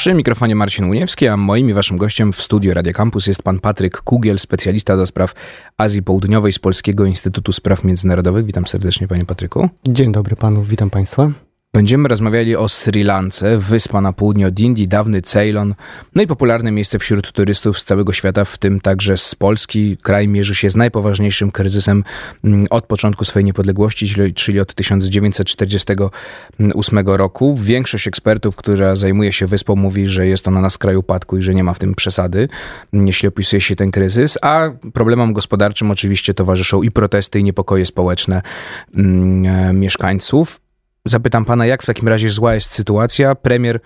Przy mikrofonie Marcin Uniewski, a moim i waszym gościem w studiu Radio Campus jest pan Patryk Kugiel, specjalista do spraw Azji Południowej z Polskiego Instytutu Spraw Międzynarodowych. Witam serdecznie panie Patryku. Dzień dobry panu, witam państwa. Będziemy rozmawiali o Sri Lance, wyspa na południe od Indii, dawny Ceylon, no i popularne miejsce wśród turystów z całego świata, w tym także z Polski. Kraj mierzy się z najpoważniejszym kryzysem mm, od początku swojej niepodległości, czyli od 1948 roku. Większość ekspertów, która zajmuje się wyspą, mówi, że jest ona na skraju upadku i że nie ma w tym przesady, jeśli opisuje się ten kryzys, a problemom gospodarczym oczywiście towarzyszą i protesty, i niepokoje społeczne mm, e, mieszkańców. Zapytam pana, jak w takim razie zła jest sytuacja? Premier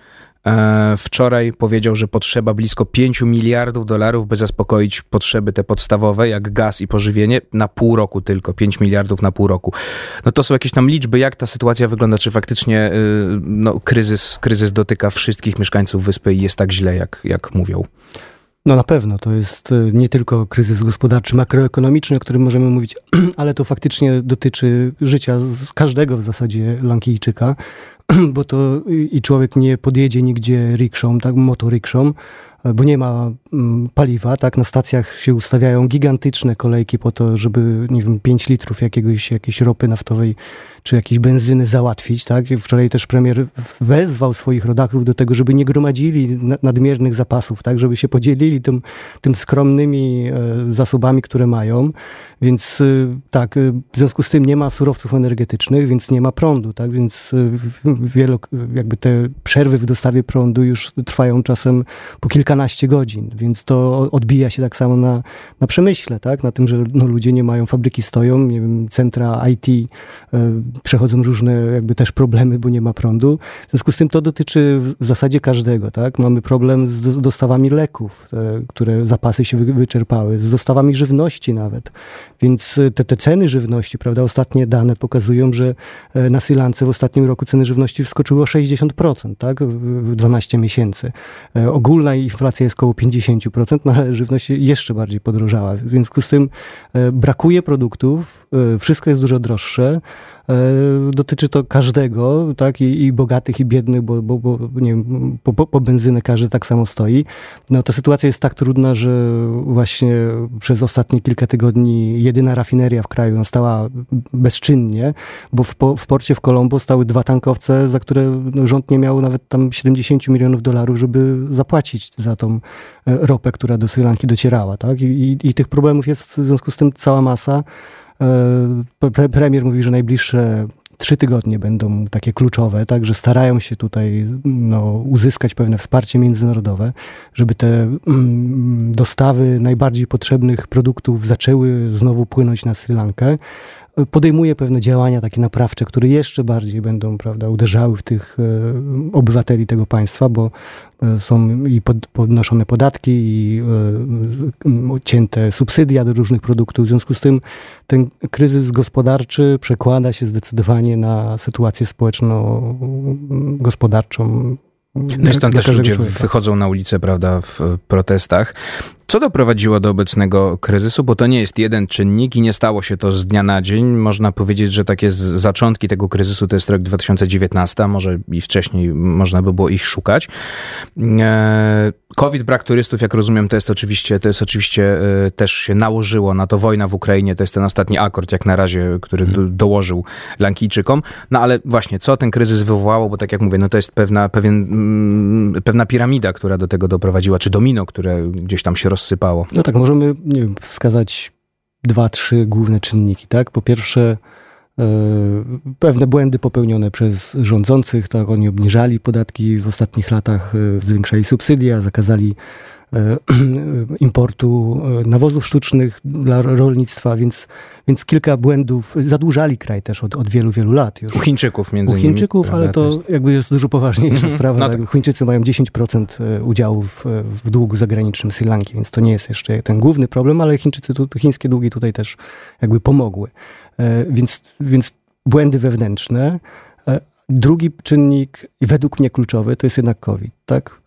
e, wczoraj powiedział, że potrzeba blisko 5 miliardów dolarów, by zaspokoić potrzeby te podstawowe, jak gaz i pożywienie, na pół roku tylko. 5 miliardów na pół roku. No to są jakieś tam liczby, jak ta sytuacja wygląda? Czy faktycznie y, no, kryzys, kryzys dotyka wszystkich mieszkańców wyspy i jest tak źle, jak, jak mówią? No na pewno, to jest e, nie tylko kryzys gospodarczy, makroekonomiczny, o którym możemy mówić, ale to faktycznie dotyczy życia każdego w zasadzie Lankijczyka, bo to i człowiek nie podjedzie nigdzie rikszą, tak, motorykszą, bo nie ma mm, paliwa, tak, na stacjach się ustawiają gigantyczne kolejki po to, żeby, nie wiem, 5 litrów jakiegoś, jakiejś ropy naftowej czy jakiejś benzyny załatwić, tak. Wczoraj też premier wezwał swoich rodaków do tego, żeby nie gromadzili nadmiernych zapasów, tak, żeby się podzielili tym, tym skromnymi e, zasobami, które mają, więc y, tak, y, w związku z tym nie ma surowców energetycznych, więc nie ma prądu, tak, więc wielo, jakby te przerwy w dostawie prądu już trwają czasem po kilkanaście godzin, więc to odbija się tak samo na, na przemyśle, tak, na tym, że no, ludzie nie mają, fabryki stoją, nie wiem, centra IT y, przechodzą różne jakby też problemy, bo nie ma prądu. W związku z tym to dotyczy w zasadzie każdego, tak, mamy problem z dostawami leków, te, które zapasy się wyczerpały, z dostawami żywności nawet, więc te, te ceny żywności, prawda, ostatnie dane pokazują, że e, na Sri Lance w ostatnim roku ceny żywności wskoczyły o 60%, tak, w 12 miesięcy. E, ogólna inflacja jest około 50%, no ale żywność jeszcze bardziej podrożała. W związku z tym e, brakuje produktów, wszystko jest dużo droższe. E, dotyczy to każdego, tak, i, i bogatych, i biednych, bo, bo, bo nie wiem, po, po, po benzynę każdy tak samo stoi. No ta sytuacja jest tak trudna, że właśnie przez ostatnie kilka tygodni jedyna rafineria w kraju no, stała bezczynnie, bo w, w porcie w Colombo stały dwa tankowce, za które no, rząd nie miał nawet tam 70 milionów dolarów, żeby zapłacić za tą e, ropę, która do Sri Lanki docierała, tak, I, i, i tych problemów jest w związku z tym cała masa. E, premier mówi, że najbliższe trzy tygodnie będą takie kluczowe, tak, że starają się tutaj no, uzyskać pewne wsparcie międzynarodowe, żeby te mm, dostawy najbardziej potrzebnych produktów zaczęły znowu płynąć na Sri Lankę podejmuje pewne działania takie naprawcze, które jeszcze bardziej będą prawda, uderzały w tych e, obywateli tego państwa, bo e, są i pod, podnoszone podatki, i e, cięte subsydia do różnych produktów. W związku z tym ten kryzys gospodarczy przekłada się zdecydowanie na sytuację społeczno-gospodarczą no i stąd też ludzie człowieka. wychodzą na ulicę, prawda, w protestach. Co doprowadziło do obecnego kryzysu? Bo to nie jest jeden czynnik i nie stało się to z dnia na dzień. Można powiedzieć, że takie zaczątki tego kryzysu to jest rok 2019, a może i wcześniej można by było ich szukać. E, COVID, brak turystów, jak rozumiem, to jest oczywiście, to jest oczywiście e, też się nałożyło na to wojna w Ukrainie, to jest ten ostatni akord, jak na razie, który hmm. dołożył Lankijczykom. No ale właśnie, co ten kryzys wywołało, bo tak jak mówię, no to jest pewna, pewien, mm, pewna piramida, która do tego doprowadziła, czy domino, które gdzieś tam się rozsypało. No tak, możemy nie wiem, wskazać dwa, trzy główne czynniki. Tak? Po pierwsze, e, pewne błędy popełnione przez rządzących, tak, oni obniżali podatki w ostatnich latach, e, zwiększali subsydia, zakazali importu e, nawozów sztucznych dla rolnictwa, więc, więc kilka błędów. Zadłużali kraj też od, od wielu, wielu lat już. U Chińczyków między innymi. U Chińczyków, ale to jakby jest dużo poważniejsza sprawa. No tak. Chińczycy mają 10% e, udziału w, w długu zagranicznym Sri Lanki, więc to nie jest jeszcze ten główny problem, ale Chińczycy, tu, chińskie długi tutaj też jakby pomogły. Więc, więc błędy wewnętrzne. Drugi czynnik, według mnie kluczowy, to jest jednak COVID, tak?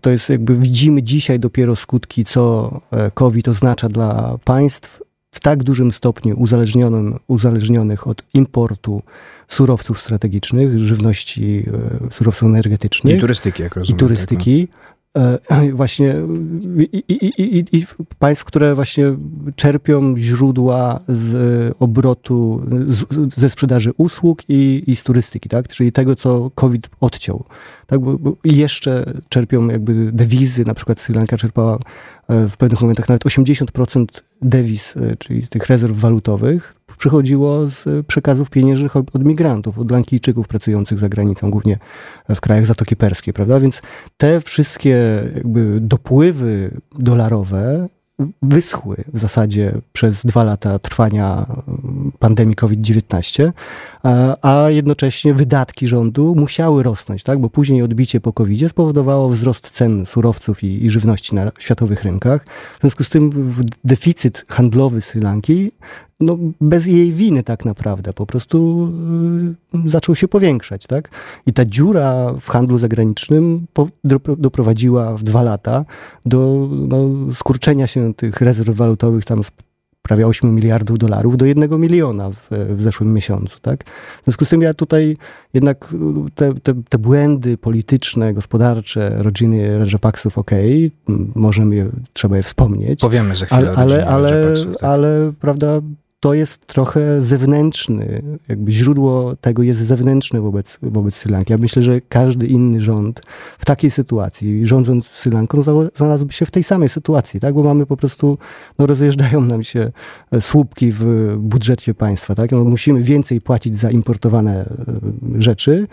To jest jakby widzimy dzisiaj dopiero skutki, co e, COVID oznacza dla państw w tak dużym stopniu uzależnionym, uzależnionych od importu surowców strategicznych, żywności, surowców energetycznych. I turystyki, jak rozumiem. I turystyki. Tak, no. właśnie i, i, i, państw, które właśnie czerpią źródła z obrotu, z, ze sprzedaży usług i, z turystyki, tak? Czyli tego, co COVID odciął. Tak? Bo, bo jeszcze czerpią jakby dewizy, na przykład Sri Lanka czerpała e, w pewnych momentach nawet 80% dewiz, e, czyli z tych rezerw walutowych, przychodziło z przekazów pieniężnych od migrantów, od Lankijczyków pracujących za granicą, głównie w krajach Zatoki Perskiej, prawda? Więc te wszystkie jakby dopływy dolarowe wyschły w zasadzie przez dwa lata trwania pandemii COVID-19, a, jednocześnie wydatki rządu musiały rosnąć, tak? bo później odbicie po COVID spowodowało wzrost cen surowców i, i, żywności na światowych rynkach. W związku z tym deficyt handlowy Sri Lanki no, bez jej winy tak naprawdę, po prostu y, zaczął się powiększać, tak? I ta dziura w handlu zagranicznym po, do, doprowadziła w dwa lata do no, skurczenia się tych rezerw walutowych tam z prawie 8 miliardów dolarów do 1 miliona w, w zeszłym miesiącu, tak? W związku z tym ja tutaj jednak te, te, te błędy polityczne, gospodarcze rodziny Rajapaksów, okej, okay, możemy trzeba je wspomnieć. Powiemy za chwilę ale, ale, ale, tak. ale, prawda, to jest trochę zewnętrzny, jakby źródło tego jest zewnętrzne wobec, wobec Sri Lanki. Ja myślę, że każdy inny rząd w takiej sytuacji, rządząc Sri Lanką, znalazłby się w tej samej sytuacji, tak? bo mamy po prostu, no rozjeżdżają nam się e, słupki w budżecie państwa. Tak? No, musimy więcej płacić za importowane e, rzeczy,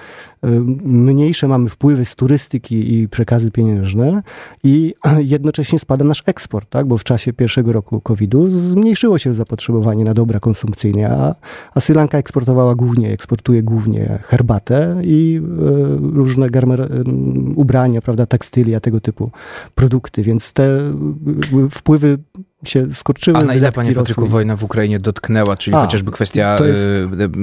e, mniejsze mamy wpływy z turystyki i przekazy pieniężne i jednocześnie spada nasz eksport, tak? bo w czasie pierwszego roku COVID-u zmniejszyło się zapotrzebowanie na dobra konsumpcyjne, a, a Sri Lanka eksportowała głównie, eksportuje głównie herbatę i e, różne garmer, e, ubrania, prawda, tekstylia, tego typu produkty, więc te e, wpływy się skurczyły. A na ile, panie Patryku, wojna w Ukrainie dotknęła, czyli A, chociażby kwestia jest...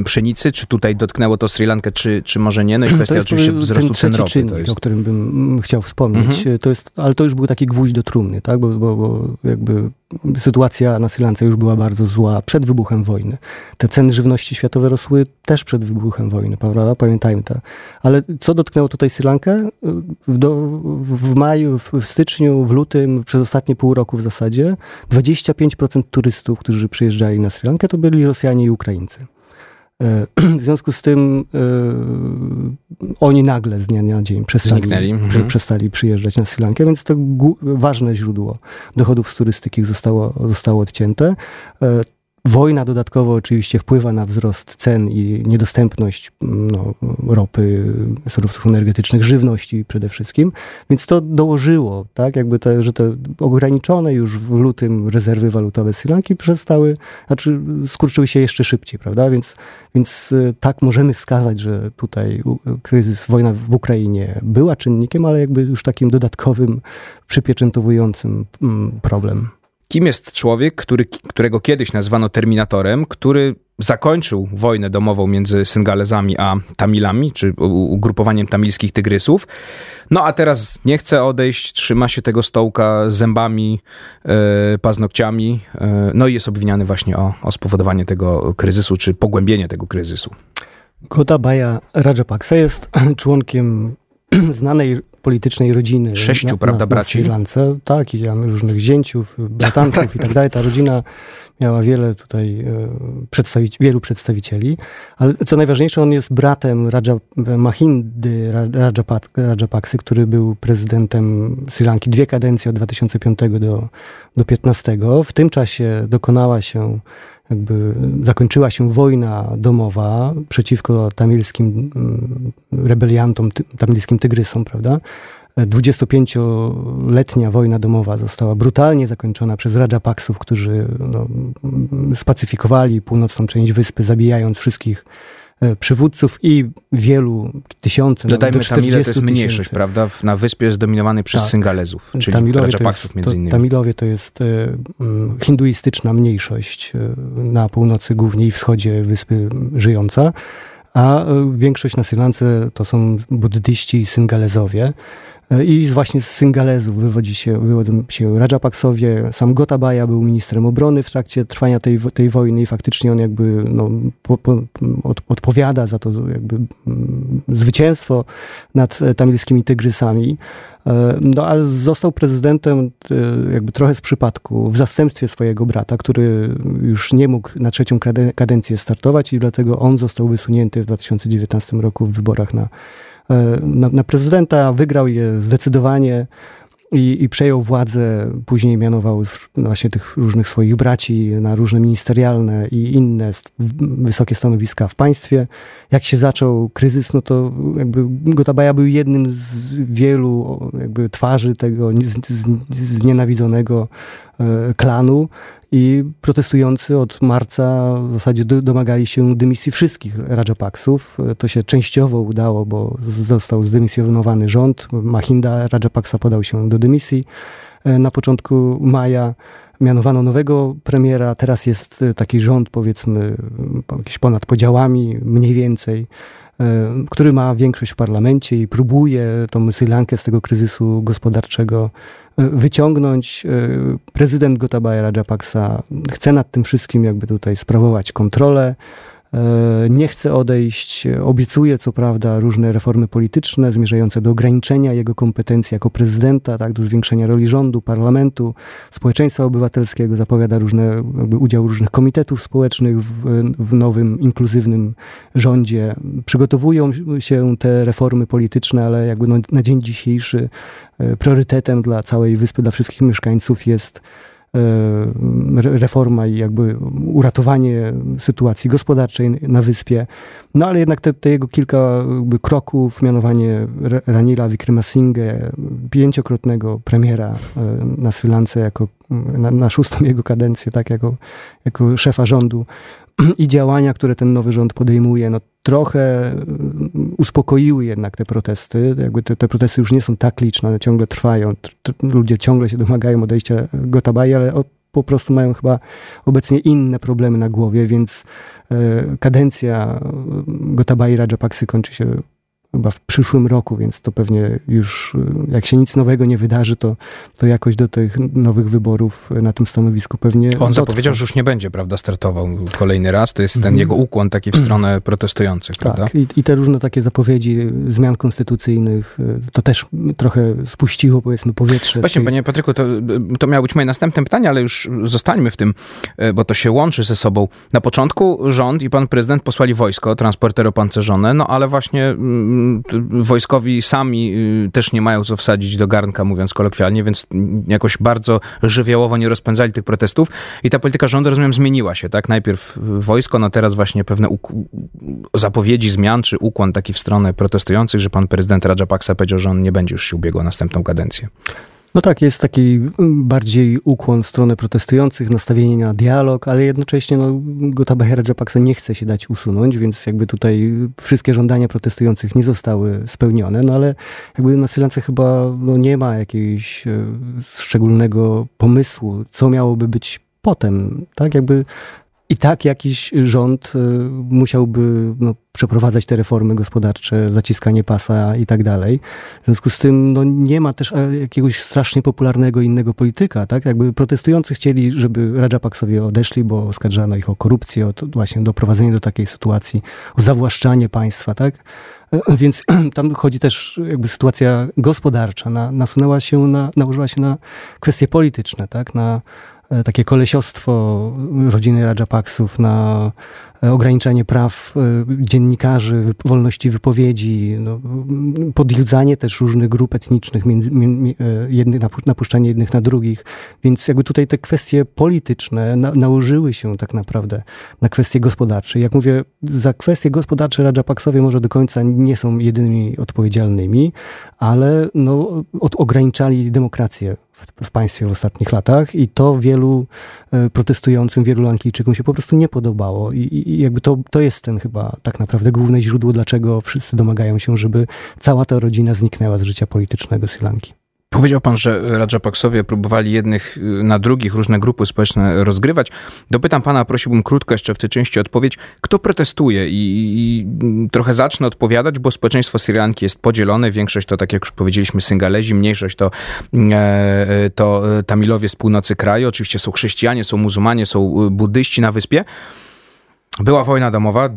pszenicy, czy tutaj dotknęło to Sri Lankę, czy, czy może nie? No i kwestia oczywiście wzrostu cen ropy. Czynnik, jest... o którym bym chciał wspomnieć, mhm. to jest, ale to już był taki gwóźdź do trumny, tak? bo, bo, bo jakby sytuacja na Sri Lance już była bardzo zła przed wybuchem wojny. Te ceny żywności światowe rosły też przed wybuchem wojny, prawda? Pamiętajmy to. Ale co dotknęło tutaj Sri Lankę? W, do, w maju, w, w styczniu, w lutym, przez ostatnie pół roku w zasadzie 25% turystów, którzy przyjeżdżali na Sri Lankę, to byli Rosjanie i Ukraińcy. E, w związku z tym y, oni nagle z dnia na dzień przestali, mhm. przestali przyjeżdżać na Sri Lankę, więc to ważne źródło dochodów z turystyki zostało, zostało odcięte. Wojna dodatkowo oczywiście wpływa na wzrost cen i niedostępność mm, no, ropy, surowców energetycznych, żywności przede wszystkim, więc to dołożyło, tak, jakby że te ograniczone już w lutym rezerwy walutowe Sri Lanki przestały, znaczy skurczyły się jeszcze szybciej, prawda, więc, więc y, tak możemy wskazać, że tutaj kryzys, wojna w Ukrainie była czynnikiem, ale jakby już takim dodatkowym, przypieczętowującym mm, problem. Kim jest człowiek, który, którego kiedyś nazwano Terminatorem, który zakończył wojnę domową między Syngalezami a Tamilami, czy ugrupowaniem tamilskich tygrysów. No a teraz nie chce odejść, trzyma się tego stołka zębami, yy, paznokciami, yy, no i jest obwiniany właśnie o, o spowodowanie tego kryzysu, czy pogłębienie tego kryzysu. Gotabaya Rajapaksa jest członkiem znanej politycznej rodziny. Sześciu, na, prawda, na, braci? Na Sri Lance. Tak, i mamy różnych zięciów, bratanków tak. i tak dalej. Ta rodzina miała wiele tutaj e, przedstawić, wielu przedstawicieli, ale co najważniejsze, on jest bratem Raja, Mahindy Rajapak, Rajapaksy, który był prezydentem Sri Lanki dwie kadencje od 2005 do, do 2015. W tym czasie dokonała się jakby zakończyła się wojna domowa przeciwko tamilskim mm, rebeliantom, tamilskim tygrysom, prawda? 25-letnia wojna domowa została brutalnie zakończona przez Rajapaksów, którzy no, spacyfikowali północną część wyspy, zabijając wszystkich przywódców i wielu tysięcy, Dodajmy, do 40 Tamile to jest mniejszość, prawda? Na wyspie jest dominowany przez tak. Syngalezów, czyli Tamilowie to jest, między innymi. Tamilowie to jest e, hinduistyczna mniejszość e, na północy, głównie i wschodzie wyspy żyjąca, a większość na Sri Lance to są buddyści i Syngalezowie. I właśnie z Syngalezów wywodzi się, wywodzą się Rajapaksowie. Sam Gotabaya był ministrem obrony w trakcie trwania tej, tej wojny i faktycznie on jakby no, po, po, od, odpowiada za to jakby mm, zwycięstwo nad tamilskimi tygrysami. E, no ale został prezydentem e, jakby trochę z przypadku, w zastępstwie swojego brata, który już nie mógł na trzecią kadencję startować i dlatego on został wysunięty w 2019 roku w wyborach na, e, na, na prezydenta. Wygrał je zdecydowanie i, i przejął władzę, później mianował właśnie tych różnych swoich braci na różne ministerialne i inne wysokie stanowiska w państwie. Jak się zaczął kryzys, no to jakby Gotabaya był jednym z wielu jakby twarzy tego znienawidzonego e, klanu i protestujący od marca w zasadzie domagali się dymisji wszystkich Rajapaksów. To się częściowo udało, bo został zdymisjonowany rząd. Mahinda Rajapaksa podał się do dymisji. E, na początku maja mianowano nowego premiera. Teraz jest taki rząd, powiedzmy, jakiś ponad podziałami, mniej więcej który ma większość w parlamencie i próbuje tą Sri Lankę z tego kryzysu gospodarczego wyciągnąć. E, prezydent Gotabaya Rajapaksa chce nad tym wszystkim jakby tutaj sprawować kontrolę. E, nie chce odejść, obiecuje co prawda różne reformy polityczne zmierzające do ograniczenia jego kompetencji jako prezydenta, tak, do zwiększenia roli rządu, parlamentu, społeczeństwa obywatelskiego, zapowiada różne, udział różnych komitetów społecznych w, w nowym, inkluzywnym rządzie. Przygotowują się te reformy polityczne, ale jakby no, na dzień dzisiejszy e, priorytetem dla całej wyspy, dla wszystkich mieszkańców jest reforma i jakby uratowanie sytuacji gospodarczej na wyspie. No ale jednak te, te jego kilka kroków, mianowanie Ranila Wickramasinghe, pięciokrotnego premiera e, na Sri Lance jako na, na szóstą jego kadencję, tak, jako, jako szefa rządu, i działania, które ten nowy rząd podejmuje, no trochę uspokoiły jednak te protesty. Jakby te, te protesty już nie są tak liczne, one ciągle trwają. Ludzie ciągle się domagają odejścia Gotabai, ale po prostu mają chyba obecnie inne problemy na głowie, więc e, kadencja Gotabai Rajapaksy kończy się chyba w przyszłym roku, więc to pewnie już, y, jak się nic nowego nie wydarzy, to, to jakoś do tych nowych wyborów na tym stanowisku pewnie. On dotrwa. zapowiedział, że już nie będzie, prawda, startował kolejny raz. To jest ten mhm. jego ukłon taki w stronę protestujących, prawda? Tak, I, i te różne takie zapowiedzi zmian konstytucyjnych, y, to też trochę spuściło, powiedzmy, powietrze. Właśnie, panie Patryku, to, to miało być moje następne pytanie, ale już zostańmy w tym, bo to się łączy ze sobą. Na początku rząd i pan prezydent posłali wojsko, transportery opancerzone, no ale właśnie mm, wojskowi sami y, też nie mają co wsadzić do garnka, mówiąc kolokwialnie, więc jakoś bardzo żywiołowo nie rozpędzali tych protestów i ta polityka rządu, rozumiem, zmieniła się, tak? Najpierw wojsko, no teraz właśnie pewne zapowiedzi zmian, czy ukłon taki w stronę protestujących, że pan prezydent Rajapaksa powiedział, że on nie będzie już się ubiegał następną kadencję. No tak, jest taki bardziej ukłon w stronę protestujących, nastawienie na dialog, ale jednocześnie no, Gotabaya Rajapaksa nie chce się dać usunąć, więc jakby tutaj wszystkie żądania protestujących nie zostały spełnione, no ale jakby na Sylance chyba no, nie ma jakiegoś e, szczególnego pomysłu, co miałoby być potem, tak? Jakby i tak jakiś rząd y, musiałby no, przeprowadzać te reformy gospodarcze, zaciskanie pasa i tak dalej. W związku z tym no, nie ma też e, jakiegoś strasznie popularnego innego polityka. Tak? Jakby protestujący chcieli, żeby Rajapaksowie odeszli, bo oskarżano ich o korupcję, o to właśnie doprowadzenie do takiej sytuacji, o zawłaszczanie państwa. Tak? E, więc tam chodzi też jakby sytuacja gospodarcza, na, nasunęła się, na, nałożyła się na kwestie polityczne, tak? na E, takie kolesiostwo rodziny Rajapaksów na e, ograniczanie praw e, dziennikarzy, wolności wypowiedzi, no, podjudzanie też różnych grup etnicznych, między, jednych, napuszczanie jednych na drugich. Więc jakby tutaj te kwestie polityczne na, nałożyły się tak naprawdę na kwestie gospodarcze. Jak mówię, za kwestie gospodarcze Rajapaksowie może do końca nie są jedynymi odpowiedzialnymi, ale no, od, ograniczali demokrację w, państwie w ostatnich latach i to wielu e, protestującym, wielu Lankijczykom się po prostu nie podobało. I, i jakby to, to jest ten chyba tak naprawdę główne źródło, dlaczego wszyscy domagają się, żeby cała ta rodzina zniknęła z życia politycznego Sri Lanki. Powiedział pan, że Rajapaksowie próbowali jednych y, na drugich różne grupy społeczne rozgrywać. Dopytam pana, prosiłbym krótko jeszcze w tej części odpowiedź, kto protestuje i, i trochę zacznę odpowiadać, bo społeczeństwo Sri Lanki jest podzielone. Większość to, tak jak już powiedzieliśmy, Syngalezi, mniejszość to, e, e, to Tamilowie z północy kraju. Oczywiście są chrześcijanie, są muzułmanie, są buddyści na wyspie. Była wojna domowa,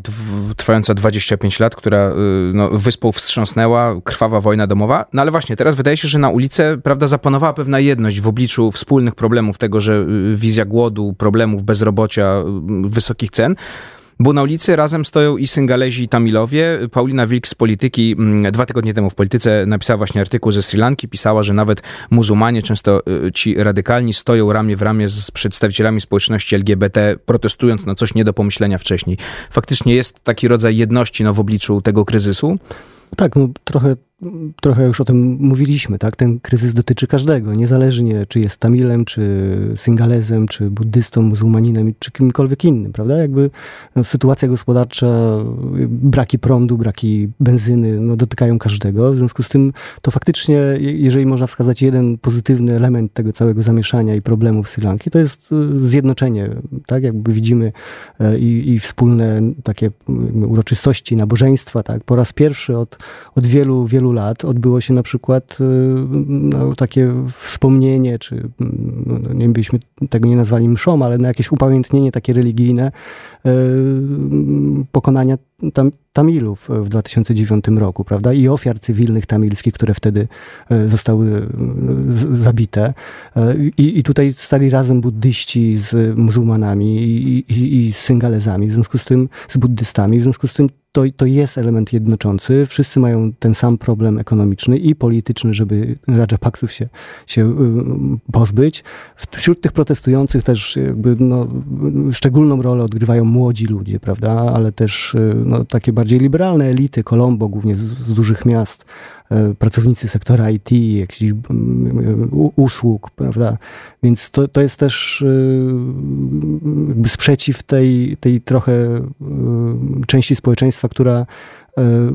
trwająca 25 lat, która y, no, wyspą wstrząsnęła, krwawa wojna domowa. No ale właśnie, teraz wydaje się, że na ulicę, prawda, zapanowała pewna jedność w obliczu wspólnych problemów tego, że y, wizja głodu, problemów bezrobocia, y, wysokich cen bo na ulicy razem stoją i Syngalezi, i Tamilowie. Paulina Wilk z Polityki mm, dwa tygodnie temu w Polityce napisała właśnie artykuł ze Sri Lanki. Pisała, że nawet muzułmanie, często y, ci radykalni, stoją ramię w ramię z przedstawicielami społeczności LGBT, protestując na coś nie do pomyślenia wcześniej. Faktycznie jest taki rodzaj jedności no, w obliczu tego kryzysu. Tak, no, trochę trochę już o tym mówiliśmy, tak? Ten kryzys dotyczy każdego, niezależnie czy jest Tamilem, czy Singalezem, czy buddystą, muzułmaninem, czy kimkolwiek innym, prawda? Jakby no, sytuacja gospodarcza, braki prądu, braki benzyny, no, dotykają każdego. W związku z tym to faktycznie, jeżeli można wskazać jeden pozytywny element tego całego zamieszania i problemów Sri Lanki, to jest y, zjednoczenie, tak? Jakby widzimy e, i, i wspólne takie uroczystości, nabożeństwa, tak? Po raz pierwszy od, od wielu, wielu lat odbyło się na przykład y, no, takie wspomnienie, czy no, no, nie byśmy tego nie nazwali mszą, ale na jakieś upamiętnienie takie religijne y, pokonania tam, Tamilów w 2009 roku, prawda? I ofiar cywilnych tamilskich, które wtedy y, zostały zabite. I, i tutaj stali razem buddyści z muzułmanami i, i, i z syngalezami, w związku z tym, z buddystami, w związku z tym to, to jest element jednoczący. Wszyscy mają ten sam problem ekonomiczny i polityczny, żeby Rajapaksów się, się pozbyć. Wśród tych protestujących też jakby no, szczególną rolę odgrywają młodzi ludzie, prawda? Ale też no, takie bardziej liberalne elity, Kolombo, głównie z, z dużych miast, y, pracownicy sektora IT, jakichś usług, prawda? Więc to, to jest też jakby sprzeciw tej, tej trochę części społeczeństwa, która e,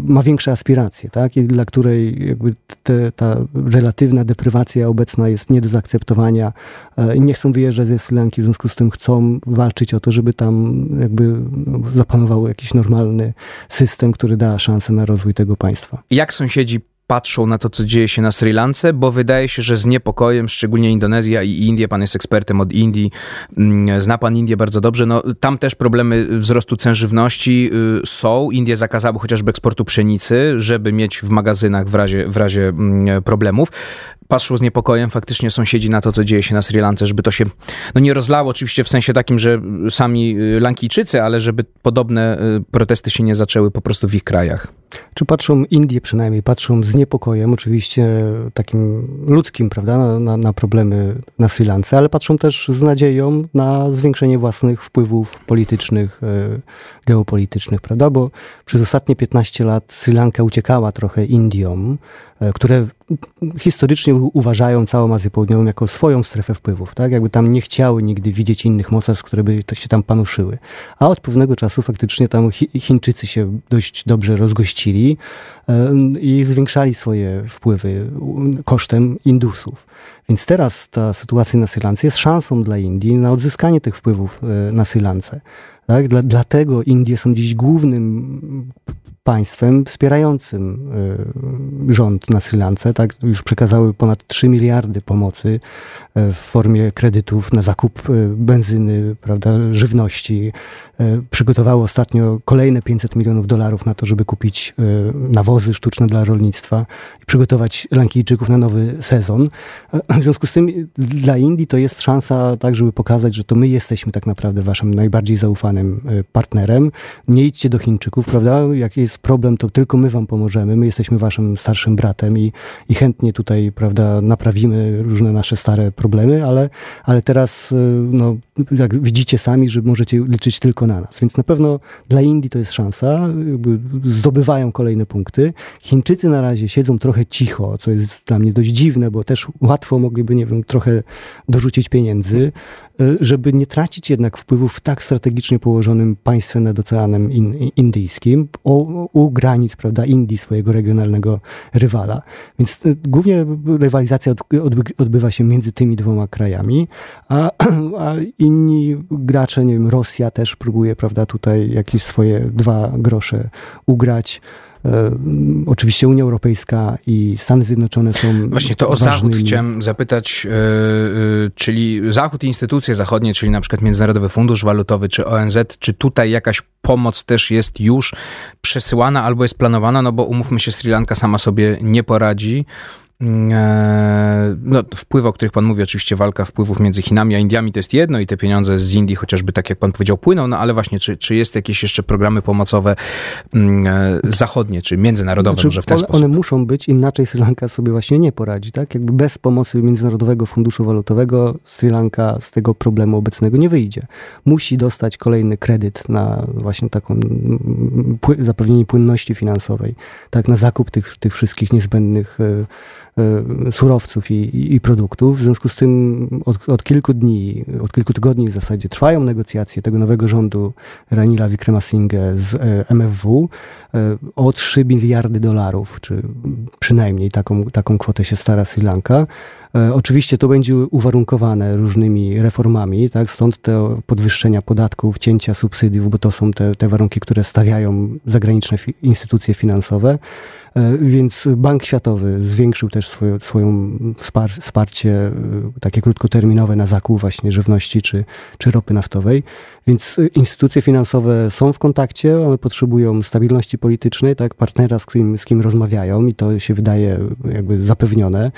ma większe aspiracje, tak? I dla której jakby te, ta relatywna deprywacja obecna jest nie do zaakceptowania e, i nie chcą wyjeżdżać ze Sri Lanki, w związku z tym chcą walczyć o to, żeby tam jakby no, zapanował jakiś normalny system, który da szansę na rozwój tego państwa. Jak sąsiedzi patrzą na to, co dzieje się na Sri Lance, bo wydaje się, że z niepokojem, szczególnie Indonezja i Indie, pan jest ekspertem od Indii, mm, zna pan Indię bardzo dobrze, no tam też problemy wzrostu cen żywności y, są. Indie zakazały chociażby eksportu pszenicy, żeby mieć w magazynach w razie, w razie mm, problemów patrzą z niepokojem faktycznie sąsiedzi na to, co dzieje się na Sri Lance, żeby to się no nie rozlało oczywiście w sensie takim, że sami y, Lankijczycy, ale żeby podobne y, protesty się nie zaczęły po prostu w ich krajach. Czy patrzą, Indie przynajmniej, patrzą z niepokojem, oczywiście takim ludzkim, prawda, na, na, problemy na Sri Lance, ale patrzą też z nadzieją na zwiększenie własnych wpływów politycznych, y, geopolitycznych, prawda, bo przez ostatnie 15 lat Sri Lanka uciekała trochę Indiom, E, które historycznie uważają całą Azję Południową jako swoją strefę wpływów, tak? Jakby tam nie chciały nigdy widzieć innych mocarstw, które by się tam panuszyły. A od pewnego czasu faktycznie tam Chińczycy się dość dobrze rozgościli e, i zwiększali swoje wpływy kosztem Indusów. Więc teraz ta sytuacja na Sri Lance jest szansą dla Indii na odzyskanie tych wpływów e, na Sri Lance. Tak? Dla, dlatego Indie są dziś głównym państwem wspierającym y, rząd na Sri Lance. Tak? Już przekazały ponad 3 miliardy pomocy y, w formie kredytów na zakup y, benzyny, prawda, żywności. Przygotowały ostatnio kolejne 500 milionów dolarów na to, żeby kupić nawozy sztuczne dla rolnictwa i przygotować Lankijczyków na nowy sezon. W związku z tym dla Indii to jest szansa tak, żeby pokazać, że to my jesteśmy tak naprawdę waszym najbardziej zaufanym partnerem. Nie idźcie do Chińczyków, prawda? Jak jest problem, to tylko my wam pomożemy. My jesteśmy waszym starszym bratem i, i chętnie tutaj, prawda, naprawimy różne nasze stare problemy, ale, ale teraz, y, no, jak widzicie sami, że możecie liczyć tylko na nas. Więc na pewno dla Indii to jest szansa. zdobywają kolejne punkty. Chińczycy na razie siedzą trochę cicho, co jest dla mnie dość dziwne, bo też łatwo mogliby, nie wiem, trochę dorzucić pieniędzy. Y, żeby nie tracić jednak wpływów w tak strategicznie położonym państwem nad Oceanem Indyjskim, u, granic prawda, Indii, swojego regionalnego rywala. Więc głównie rywalizacja odbywa się między tymi dwoma krajami, a, a inni gracze, nie wiem, Rosja też próbuje prawda, tutaj jakieś swoje dwa grosze ugrać. E, oczywiście Unia Europejska i Stany Zjednoczone są. Właśnie to o ważnymi... Zachód chciałem zapytać, e, e, czyli Zachód i instytucje zachodnie, czyli na przykład Międzynarodowy Fundusz Walutowy czy ONZ, czy tutaj jakaś pomoc też jest już przesyłana albo jest planowana? No bo umówmy się, Sri Lanka sama sobie nie poradzi. E, no, wpływy, o których pan mówi, oczywiście walka wpływów między Chinami a Indiami to jest jedno i te pieniądze z Indii chociażby, tak jak pan powiedział, płyną, no ale właśnie, czy, czy jest jakieś jeszcze programy pomocowe mm, e, zachodnie, czy międzynarodowe znaczy, może w ten one, sposób? One muszą być, inaczej Sri Lanka sobie właśnie nie poradzi, tak? Jakby bez pomocy Międzynarodowego Funduszu Walutowego Sri Lanka z tego problemu obecnego nie wyjdzie. Musi dostać kolejny kredyt na właśnie taką mm, zapewnienie płynności finansowej, tak? Na zakup tych, tych wszystkich niezbędnych E, surowców i, i, produktów. W związku z tym od, od, kilku dni, od kilku tygodni w zasadzie trwają negocjacje tego nowego rządu Ranila Wickremesinghe z e, MFW e, o 3 miliardy dolarów, czy przynajmniej taką, taką kwotę się stara Sri Lanka. Oczywiście to będzie uwarunkowane różnymi reformami, tak? stąd te podwyższenia podatków, cięcia subsydiów, bo to są te, te warunki, które stawiają zagraniczne fi instytucje finansowe. E, więc Bank Światowy zwiększył też swoje, swoją wsparcie e, takie krótkoterminowe na zakup właśnie żywności czy, czy ropy naftowej. Więc e, instytucje finansowe są w kontakcie, one potrzebują stabilności politycznej, tak, partnera, z kim, z kim rozmawiają i to się wydaje jakby zapewnione.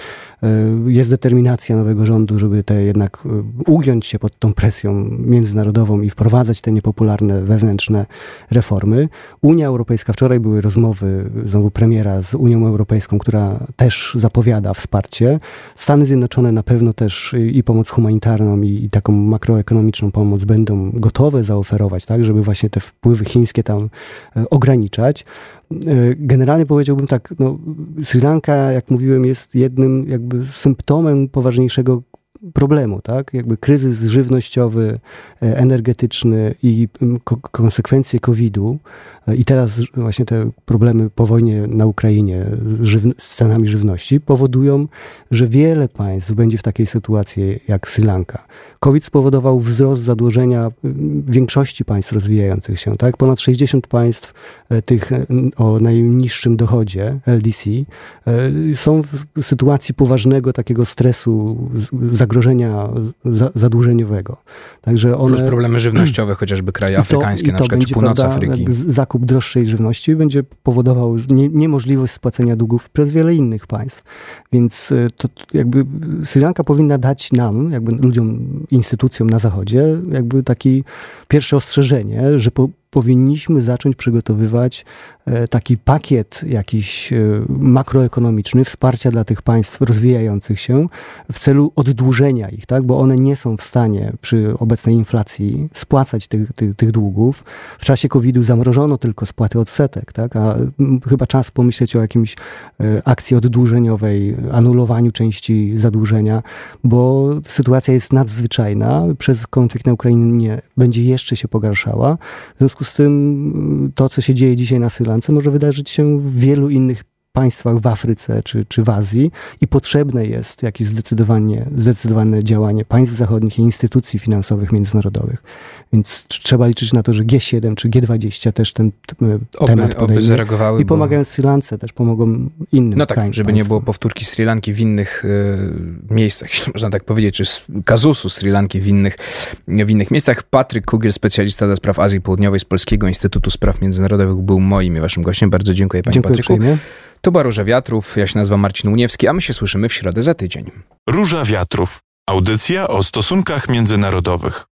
Jest determinacja nowego rządu, żeby te jednak ugiąć się pod tą presją międzynarodową i wprowadzać te niepopularne wewnętrzne reformy. Unia Europejska, wczoraj były rozmowy znowu premiera premiera z Unią Europejską, która też zapowiada wsparcie. Stany Zjednoczone na pewno też i pomoc humanitarną, i, i taką makroekonomiczną pomoc będą gotowe zaoferować, tak, żeby właśnie te wpływy chińskie tam e, ograniczać. E, generalnie powiedziałbym tak, no, Sri Lanka, jak mówiłem, jest jednym jakby symptomem poważniejszego problemu, tak? Jakby kryzys żywnościowy, e, energetyczny i konsekwencje COVID-u e, i teraz właśnie te problemy po wojnie na Ukrainie z cenami żywności powodują, że wiele państw będzie w takiej sytuacji jak Sri Lanka. COVID spowodował wzrost zadłużenia większości państw rozwijających się, tak? Ponad 60 państw e, tych o najniższym dochodzie LDC są w sytuacji poważnego takiego stresu, zagrożenia zadłużeniowego. Także one... Plus problemy żywnościowe, chociażby kraje afrykańskie, to, na przykład, czy północ prawda, Afryki. Zakup droższej żywności będzie powodował nie, niemożliwość spłacenia długów przez wiele innych państw. Więc e, to jakby Sri Lanka powinna dać nam, jakby ludziom, instytucjom na Zachodzie, jakby taki pierwsze ostrzeżenie, że po, powinniśmy zacząć przygotowywać e, taki pakiet jakiś e, makroekonomiczny, wsparcia dla tych państw rozwijających się w celu oddłużenia ich, tak? bo one nie są w stanie przy obecnej inflacji spłacać tych, tych, tych długów. W czasie COVID-u zamrożono tylko spłaty odsetek, tak? a chyba czas pomyśleć o jakimś e, akcji oddłużeniowej, anulowaniu części zadłużenia, bo sytuacja jest nadzwyczajna. Przez konflikt na Ukrainie będzie jeszcze się pogarszała. W związku związku z tym to, co się dzieje dzisiaj na Sri Lance, może wydarzyć się w wielu innych państwach w Afryce czy, czy w Azji i potrzebne jest jakieś zdecydowanie, zdecydowane działanie państw zachodnich i instytucji finansowych międzynarodowych. Więc trzeba liczyć na to, że G7 czy G20 też ten oby, temat podejmie. zareagowały. I pomagają Sri Lance, też pomogą innym No tak, żeby państwom. nie było powtórki Sri Lanki w innych y, miejscach, jeśli można tak powiedzieć, czy kazusu Sri Lanki w innych, w innych miejscach. Patryk Kugiel, specjalista do spraw Azji Południowej z Polskiego Instytutu Spraw Międzynarodowych był moim i waszym gościem. Bardzo dziękuję panie dziękuję Patryku. Uprzejmie. To była Róża Wiatrów, ja się nazywam Marcin Uniewski, a my się słyszymy w środę za tydzień. Róża Wiatrów. Audycja o stosunkach międzynarodowych.